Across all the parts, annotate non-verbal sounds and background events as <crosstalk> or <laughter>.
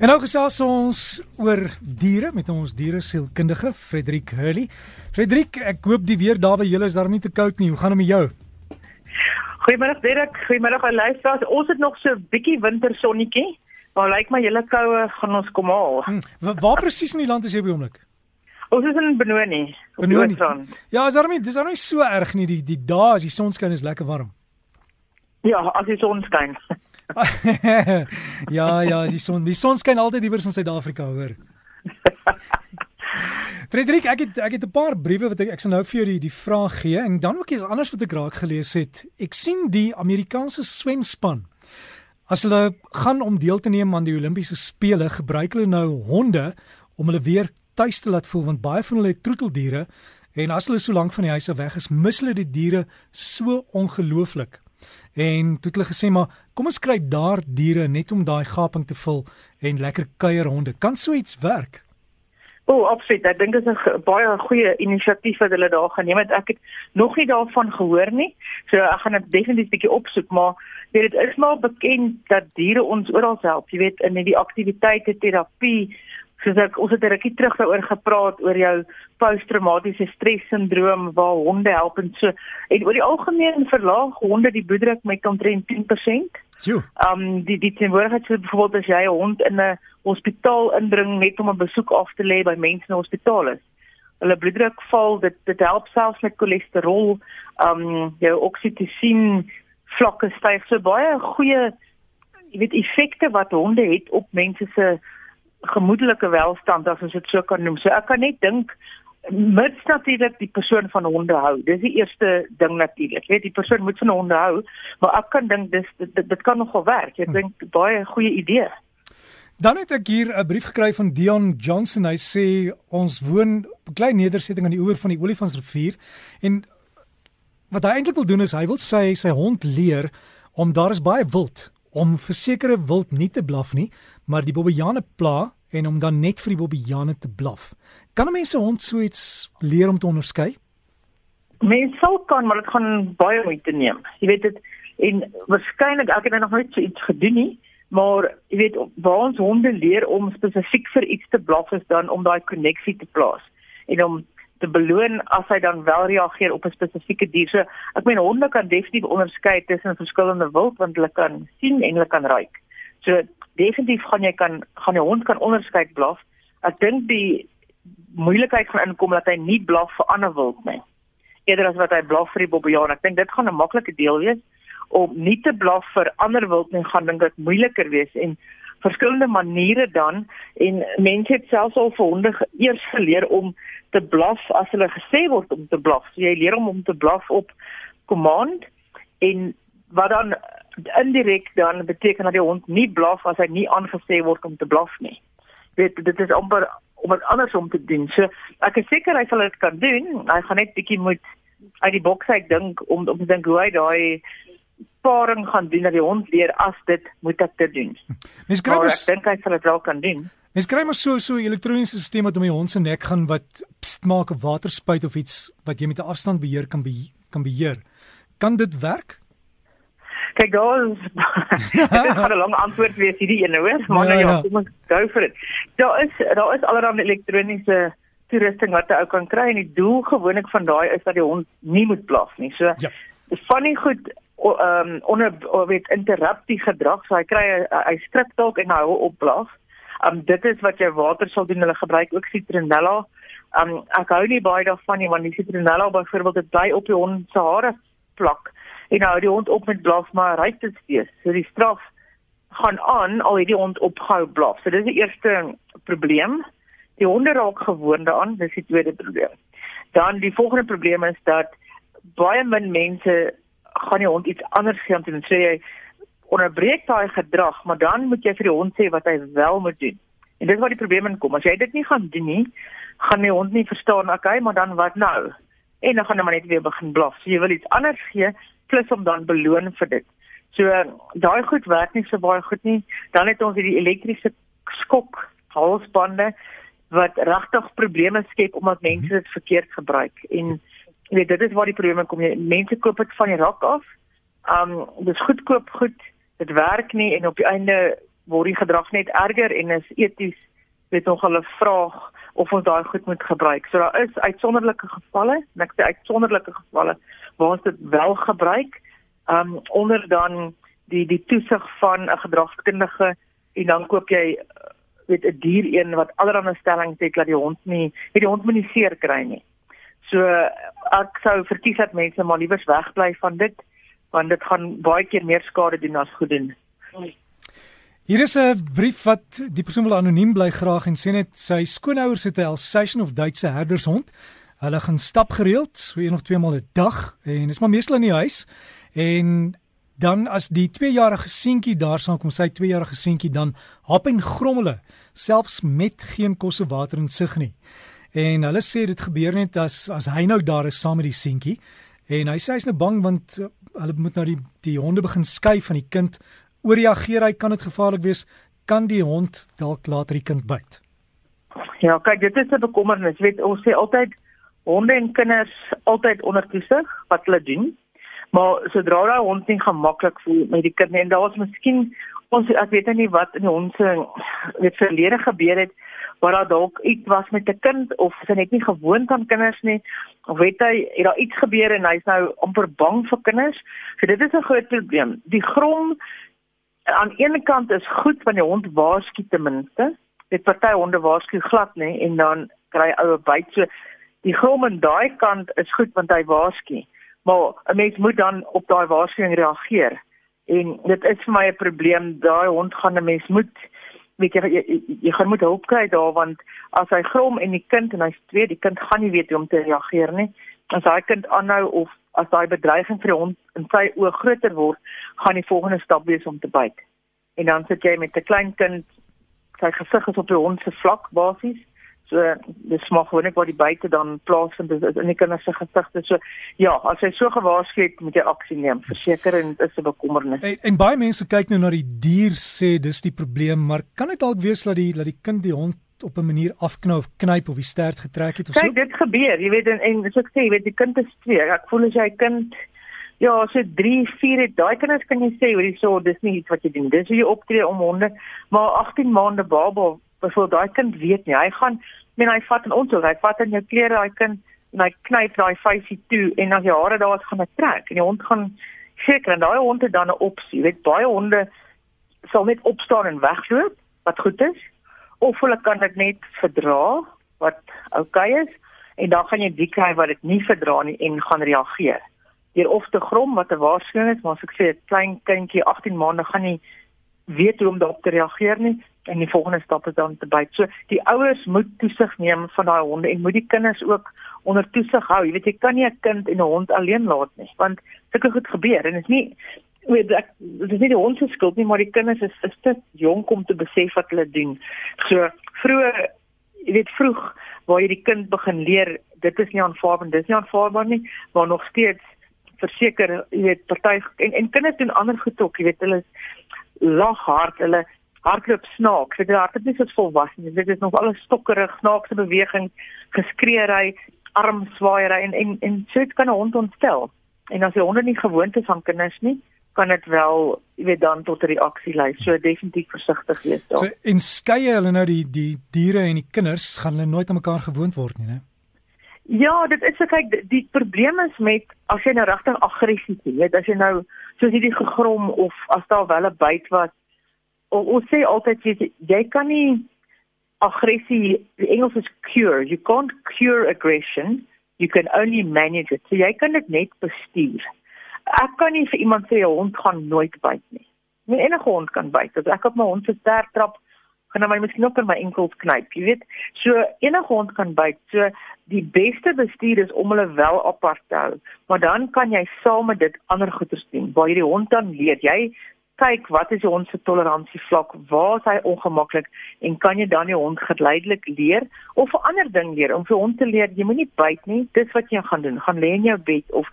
En nou gesels ons oor diere met ons dieresielkundige Frederik Hurley. Frederik, ek hoop die weer daar by julle is daar nie te koud nie. Hoe gaan dit met jou? Goeiemôre Derek, goeiemôre aan luisteraars. Ons het nog so 'n bietjie wintersonnetjie. Maar lyk my julle koue gaan ons kom haal. Hm, waar presies in die land is jy by oomblik? Ons is in Benoni. Benoni. Ja, is daar nie dis daar nie so erg nie. Die die dae as die son skyn is lekker warm. Ja, as die son skyn. <laughs> ja, ja, die son, die son skyn altyd iewers in Suid-Afrika, hoor. <laughs> Frederik, ek het ek het 'n paar briewe wat ek ek sal nou vir jou die, die vraag gee en dan ook iets anders wat ek raak gelees het. Ek sien die Amerikaanse swemspan. As hulle gaan om deel te neem aan die Olimpiese spele, gebruik hulle nou honde om hulle weer tuis te laat voel want baie van hulle het troeteldiere en as hulle so lank van die huis af weg is, mis hulle die diere so ongelooflik. En toe het hulle gesê maar kom ons kry daar diere net om daai gaping te vul en lekker kuierhonde. Kan so iets werk? O, oh, absoluut. Ek dink dit is 'n baie goeie inisiatief wat hulle daar geneem het. Ek het nog nie daarvan gehoor nie. So ek gaan dit definitief bietjie opsoek, maar weet dit is maar bekend dat diere ons oral help. Jy weet in die aktiwiteite, terapie, soos ek ons het 'n rukkie terug daaroor gepraat oor jou posttraumatiese stressindroom waar honde help en so en oor die algemeen verlaag honde die bloeddruk met omtrent 10%. Jo. Ehm um, die die teenwoordigheid so byvoorbeeld as jy 'n hond in 'n hospitaal indring net om 'n besoek af te lê by mense in 'n hospitaal is. Hulle bloeddruk val, dit dit help selfs met cholesterol, ehm um, jou oksitosien vlakke styg so baie goeie jy weet effekte wat honde het op mense se gemoedelike welstand as ons dit so kan noem. So ek kan net dink mits natuurlik die persoon van honde hou. Dis die eerste ding natuurlik. Jy weet die persoon moet van honde hou, maar ek kan dink dis dit, dit, dit kan nogal werk. Ek hm. dink baie goeie idee. Dan het ek hier 'n brief gekry van Dion Johnson. Hy sê ons woon op 'n klein nedersetting aan die oewer van die Olifantsrivier en wat hy eintlik wil doen is hy wil sê sy hond leer om daar is baie wild om versekerde wild nie te blaf nie, maar die bobbejane pla en om dan net vir die bobbejane te blaf. Kan 'n mens 'n hond so iets leer om te onderskei? Mens sou kan, maar dit gaan baie moeite neem. Jy weet dit en waarskynlik ek het nog nooit so iets gedoen nie, maar jy weet waar ons honde leer om spesifiek vir iets te blaf is dan om daai koneksie te plaas en om te beloon as hy dan wel reageer op 'n spesifieke dier. So ek meen honde kan definitief onderskei tussen verskillende wild want hulle kan sien en hulle kan ruik. So definitief gaan jy kan gaan die hond kan onderskei blaf. Ek dink die moeilikheid gaan inkom dat hy nie blaf vir ander wild nie. Eerder as wat hy blaf vir die bobbejaan. Ek dink dit gaan 'n maklike deel wees om nie te blaf vir ander wild nie gaan dink dit moeiliker wees en verskillende maniere dan en mense het selfs al vir honde eers geleer om te blaf as hulle gesê word om te blaf. So jy leer hom om te blaf op command en wat dan indirek dan beteken dat die hond nie blaf as hy nie aangesê word om te blaf nie. Dit dit is amper om dit andersom te doen. So ek is seker hy sal dit kan doen. Hy gaan net bietjie moet uit die boks uit dink om om te dink hoe hy daai paring gaan doen dat die hond leer as dit moet ek dit doen. <laughs> Mens kry ek dink hy sal dit wel kan doen. Mens kry maar so so 'n elektroniese stelsel wat om die hond se nek gaan wat pst, maak of water spuit of iets wat jy met 'n afstand beheer kan be, kan beheer. Kan dit werk? Kyk daar is <laughs> dit gaan 'n lang antwoord wees hierdie ene hoor, maar ja, nou ja, ja, kom ons gou vir dit. Daar is daar is allerlei elektroniese toerusting wat 'n ou kan kry en die doel gewoonlik van daai is dat die hond nie moet blaf nie. So ja. van die goed ehm um, onder weet interrupt die gedrag, so hy kry hy skrik dalk en hou op blaf. Ehm um, dit is wat jy water sal doen. Hulle gebruik ook citronella. Ehm um, ek hou nie baie daarvan nie want die citronella byvoorbeeld dit bly op die hond se hare plak en nou die hond op met blaf maar ry dit steeds. So die straf gaan aan al hierdie hond ophou blaf. So dis die eerste probleem. Die honde raak gewoond daaraan, dis die tweede probleem. Dan die volgende probleem is dat baie min mense gaan die hond iets anders gee om te sê jy onderbreek daai gedrag, maar dan moet jy vir die hond sê wat hy wel moet doen. En dis waar die probleem inkom. As jy dit nie gaan doen nie, gaan die hond nie verstaan, okay, maar dan wat nou? En dan gaan hy maar net weer begin blaf. So jy wil iets anders gee, plus om dan beloon vir dit. So daai goed werk nie so baie goed nie. Dan het ons hierdie elektriese skok halsbande wat regtig probleme skep omdat mense mhm. dit verkeerd gebruik. En jy weet dit is waar die probleme kom. Jy mense koop dit van die rak af. Um dis goedkoop goed. Dit werk nie en op die einde word die gedrag net erger en is eties weet nog hulle vraag of ons daai goed moet gebruik. So daar is uitsonderlike gevalle, en ek sê uitsonderlike gevalle waar ons dit wel gebruik, um onder dan die die toesig van 'n gedragskundige en dan koop jy weet 'n dier een wat allerlei stellings het dat die hond nie, weet die hond moet nie seer kry nie. So ek sou verkies dat mense maar liewers wegbly van dit want dit gaan baie keer meer skade doen as goed doen. Hier is 'n brief wat die persoon wil anoniem bly graag en sê net sy skoonouers het 'n Alsatian of Duitse herdershond. Hulle gaan stap gereeld, so een of twee maal 'n dag en is maar meestal in die huis. En dan as die 2-jarige seentjie daar staan kom sy 2-jarige seentjie dan hap en grommel selfs met geen kosse water in sig nie. En hulle sê dit gebeur net as as hy nou daar is saam met die seentjie en hy sê hy's nou bang want uh, hulle moet nou die die honde begin skei van die kind ooreageer hy kan dit gevaarlik wees. Kan die hond dalk later die kind byt? Ja kyk dit is 'n bekommernis. Weet ons sê altyd honde en kinders altyd onder toesig wat hulle doen. Maar sodra daai hond nie gemaklik voel met die kind en daar's miskien ons ek weet nie wat in die hond se weet verlede gebeur het waar daar dalk iets was met 'n kind of sy net nie gewoond aan kinders nie of weet hy het daar iets gebeur en hy's nou amper bang vir kinders. So dit is 'n groot probleem. Die grom aan een kant is goed want die hond waarsku ten minste. Dit party honde waarsku glad nê en dan kry oue byt. So die grom aan daai kant is goed want hy waarsku. Maar 'n mens moet dan op daai waarskuwing reageer. En dit is vir my 'n probleem. Daai hond gaan 'n mens moet weet jy jy, jy, jy gaan moet hulp kry daar want as hy grom en die kind en hy's twee, die kind gaan nie weet hoe om te reageer nie. As daai kind aanhou of as daai bedreiging vir die hond in sy oë groter word, gaan die volgende stap wees om te byt. En dan sit jy met 'n klein kind, sy gesig is op die hond se vlak basies. So dis maar gewoon net waar die byte dan plaasvind is in die kinders se gesigte. So ja, as hy so gewaarsku het, moet jy aksie neem. Verseker en dit is 'n bekommernis. En, en baie mense kyk nou na die dier sê dis die probleem, maar kan dit dalk wees dat die dat die kind die hond op 'n manier afknou of knyp of die stert getrek het of Kijk, so? Kyk, dit gebeur. Jy weet en, en so ek sê, jy weet die kind is twee. Ek voel as jy kind Ja, so 3, 4 het daai kinders kan jy sê hoor hierso, dis nie iets wat jy doen. Dis hoe jy optree om honde, maar 18 maande baba, byvoorbeeld daai kind weet nie. Hy gaan, men hy vat in ons, hy vat in jou klere daai kind en hy knyp daai vuisie toe en as jy hare daar is gaan hy trek en die hond gaan seker en daai hond het dan 'n opsie. Jy weet baie honde sal net opstaan en wegloop, wat goed is, of hulle kan dit net verdra wat oukei okay is en dan gaan jy die kry wat dit nie verdra nie en gaan reageer deur of te grom wat 'n waarskuwing is, maar as ek sê 'n klein kindjie 18 maande gaan nie weet hoe om daarop te reageer nie en die volgende stap is dan te byt. So die ouers moet toesig neem van daai honde en moet die kinders ook onder toesig hou. Jy weet jy kan nie 'n kind en 'n hond alleen laat nie, want sulke goed gebeur en dit is nie weet ek dit is nie die hond se skuld nie, maar die kinders is is te jonk om te besef wat hulle doen. So vroeg jy weet vroeg waar jy die kind begin leer, dit is nie aanvaarbaar, dit is nie aanvaarbaar nie, maar nog steeds verseker, jy weet, party en en kinders doen ander goed ook, jy weet, hulle lag hard, hulle hardloop snaaks. Dit is hardloop nie soos volwassenes. Dit is nog alles stokkerig, snaakse bewegings, geskreeery, armswaaiery en en en so dit kan 'n hond ontstel. En as die honde nie gewoond is aan kinders nie, kan dit wel, jy weet, dan tot 'n reaksie lei. So definitief versigtig wees daar. So en skeie hulle nou die die diere en die kinders gaan hulle nooit aan mekaar gewoond word nie, né? Ja, dit is so kyk die, die probleem is met as jy nou regtig aggressief is, weet as jy nou soos hierdie gegrom of as daar wel 'n byt wat ons sê altyd jy, jy kan nie aggressie die Engels is cure. You can't cure aggression. You can only manage it. So jy kan dit net bestuur. Ek kan nie vir iemand sê 'n hond gaan nooit byt nie. Nie enige hond kan byt. As ek op my hond se sterk trap, gaan hy my miskien op my enkels knyp, jy weet. So enige hond kan byt. So die beste bestuur is om hulle wel apart te hou. Maar dan kan jy saam met dit ander goeders doen. Waar jy die hond dan leer, jy kyk wat is die hond se toleransievlak, waar is hy ongemaklik en kan jy dan die hond geleidelik leer of 'n ander ding leer om vir hom te leer jy moenie byt nie. Dis wat jy gaan doen. Gaan lê in jou bed of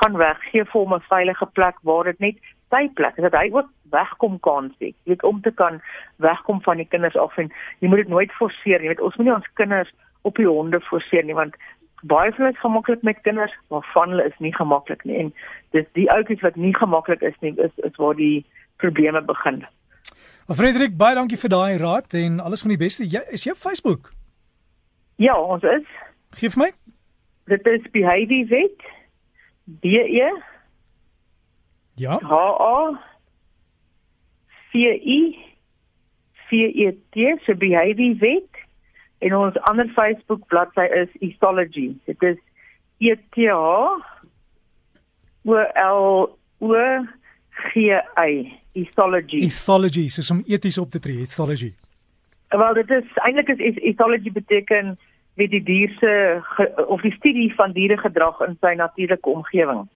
gaan weg, gee vir hom 'n veilige plek waar dit net sy plek is dat hy ook wegkom kan sê. Jy weet om te kan wegkom van die kinders af en jy moet dit nooit forceer nie. Jy weet ons moenie ons kinders op die honde forceer nie want baie van hulle is gemaklik met kinders, maar van hulle is nie gemaklik nie. En dis die ouetjies wat nie gemaklik is nie is is waar die probleme begin. Frederik, baie dankie vir daai raad en alles van die beste. Jy is jy op Facebook? Ja, ons is. Gee vir my. Dit is Behavior Vet. B E Ja. H A V I V E T so Behavior Vet en ons ander Facebook bladsy is Ethology. Dit is E T H O L O G Y. Ethology. Ethology, soos om eties op te tree, ethology. Wel dit is eintlik is ethology beteken weet die dier se of die studie van dieregedrag in sy natuurlike omgewing.